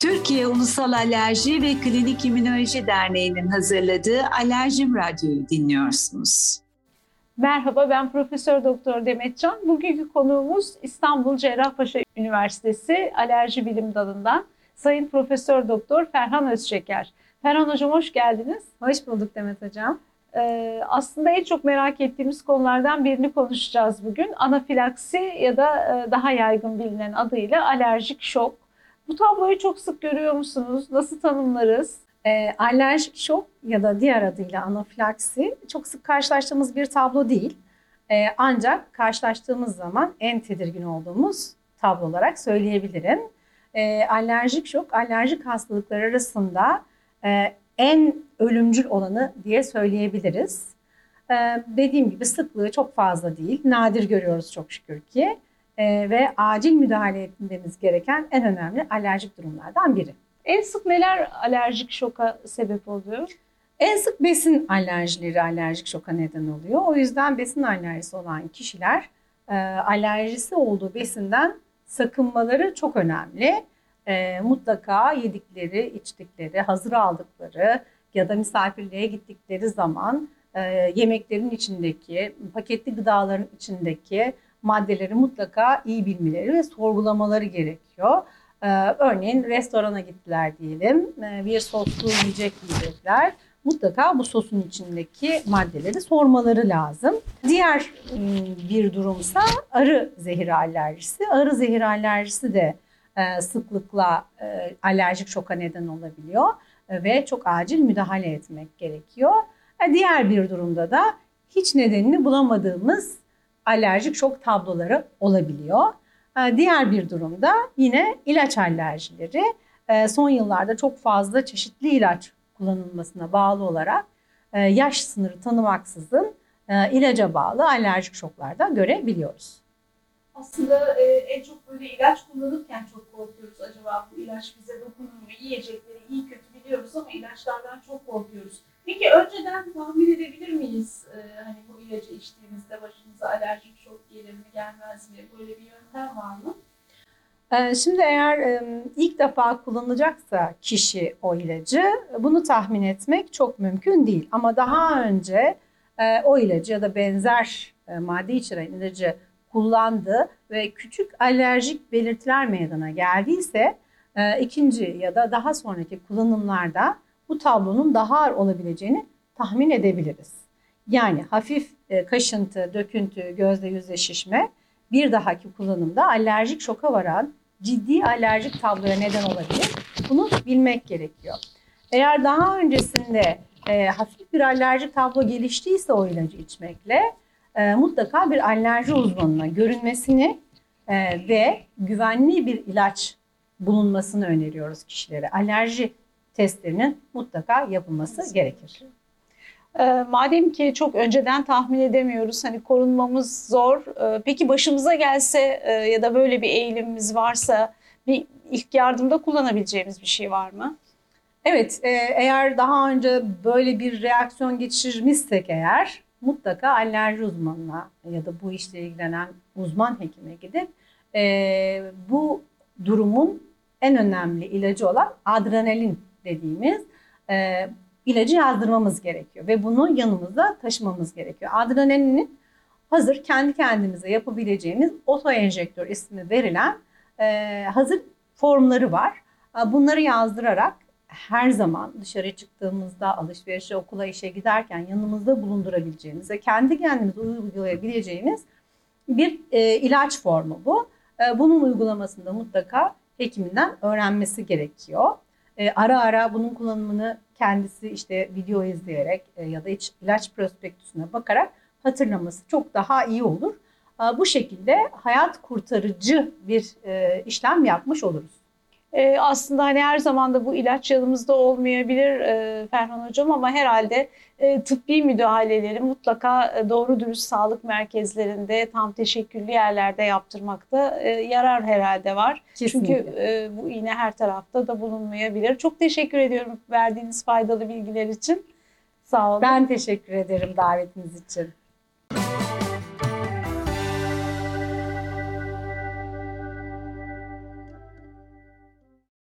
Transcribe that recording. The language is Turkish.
Türkiye Ulusal Alerji ve Klinik İmmünoloji Derneği'nin hazırladığı Alerjim Radyo'yu dinliyorsunuz. Merhaba ben Profesör Doktor Demetcan. Bugünkü konuğumuz İstanbul Cerrahpaşa Üniversitesi Alerji Bilim Dalı'ndan Sayın Profesör Doktor Ferhan Özşeker. Ferhan Hocam hoş geldiniz. Hoş bulduk Demet Hocam. Ee, aslında en çok merak ettiğimiz konulardan birini konuşacağız bugün. Anafilaksi ya da e, daha yaygın bilinen adıyla alerjik şok. Bu tabloyu çok sık görüyor musunuz? Nasıl tanımlarız? E, alerjik şok ya da diğer adıyla anafilaksi çok sık karşılaştığımız bir tablo değil. E, ancak karşılaştığımız zaman en tedirgin olduğumuz tablo olarak söyleyebilirim. E, alerjik şok, alerjik hastalıklar arasında e, en ölümcül olanı diye söyleyebiliriz. Ee, dediğim gibi sıklığı çok fazla değil. Nadir görüyoruz çok şükür ki. Ee, ve acil müdahale etmemiz gereken en önemli alerjik durumlardan biri. En sık neler alerjik şoka sebep oluyor? En sık besin alerjileri alerjik şoka neden oluyor. O yüzden besin alerjisi olan kişiler e, alerjisi olduğu besinden sakınmaları çok önemli. E, mutlaka yedikleri, içtikleri, hazır aldıkları ya da misafirliğe gittikleri zaman e, yemeklerin içindeki, paketli gıdaların içindeki maddeleri mutlaka iyi bilmeleri ve sorgulamaları gerekiyor. E, örneğin restorana gittiler diyelim, e, bir soslu yiyecek yiyecekler. Mutlaka bu sosun içindeki maddeleri sormaları lazım. Diğer bir durumsa arı zehri alerjisi. Arı zehri alerjisi de sıklıkla alerjik şoka neden olabiliyor ve çok acil müdahale etmek gerekiyor. Diğer bir durumda da hiç nedenini bulamadığımız alerjik şok tabloları olabiliyor. Diğer bir durumda yine ilaç alerjileri. Son yıllarda çok fazla çeşitli ilaç kullanılmasına bağlı olarak yaş sınırı tanımaksızın ilaca bağlı alerjik şoklarda görebiliyoruz. Aslında en çok böyle ilaç kullanırken çok korkuyoruz. Acaba bu ilaç bize dokunur mu? Yiyecekleri iyi kötü biliyoruz ama ilaçlardan çok korkuyoruz. Peki önceden tahmin edebilir miyiz? Şimdi eğer ilk defa kullanacaksa kişi o ilacı bunu tahmin etmek çok mümkün değil. Ama daha önce e, o ilacı ya da benzer e, madde içeren ilacı kullandı ve küçük alerjik belirtiler meydana geldiyse e, ikinci ya da daha sonraki kullanımlarda bu tablonun daha ağır olabileceğini tahmin edebiliriz. Yani hafif kaşıntı, döküntü, gözde yüzde şişme bir dahaki kullanımda alerjik şoka varan ciddi alerjik tabloya neden olabilir. Bunu bilmek gerekiyor. Eğer daha öncesinde e, hafif bir alerjik tablo geliştiyse o ilacı içmekle e, mutlaka bir alerji uzmanına görünmesini e, ve güvenli bir ilaç bulunmasını öneriyoruz kişilere. Alerji testlerinin mutlaka yapılması gerekir. E, madem ki çok önceden tahmin edemiyoruz, hani korunmamız zor. E, peki başımıza gelse e, ya da böyle bir eğilimimiz varsa bir ilk yardımda kullanabileceğimiz bir şey var mı? Evet, e, eğer daha önce böyle bir reaksiyon geçirmişsek eğer mutlaka alerji uzmanına ya da bu işle ilgilenen uzman hekime gidip bu durumun en önemli ilacı olan adrenalin dediğimiz ilacı yazdırmamız gerekiyor ve bunu yanımızda taşımamız gerekiyor. Adrenalinin hazır kendi kendimize yapabileceğimiz otoenjektör ismi verilen e, hazır formları var. Bunları yazdırarak her zaman dışarı çıktığımızda, alışverişe, okula, işe giderken yanımızda bulundurabileceğimiz ve kendi kendimize uygulayabileceğimiz bir e, ilaç formu bu. E, bunun uygulamasında mutlaka hekiminden öğrenmesi gerekiyor. E, ara ara bunun kullanımını kendisi işte video izleyerek e, ya da ilaç prospektüsüne bakarak hatırlaması çok daha iyi olur. E, bu şekilde hayat kurtarıcı bir e, işlem yapmış oluruz. E, aslında hani her zaman da bu ilaç yanımızda olmayabilir e, Ferhan Hocam ama herhalde e, tıbbi müdahaleleri mutlaka e, doğru dürüst sağlık merkezlerinde tam teşekküllü yerlerde yaptırmakta e, yarar herhalde var. Kesinlikle. Çünkü e, bu iğne her tarafta da bulunmayabilir. Çok teşekkür ediyorum verdiğiniz faydalı bilgiler için. Sağ olun. Ben teşekkür ederim davetiniz için.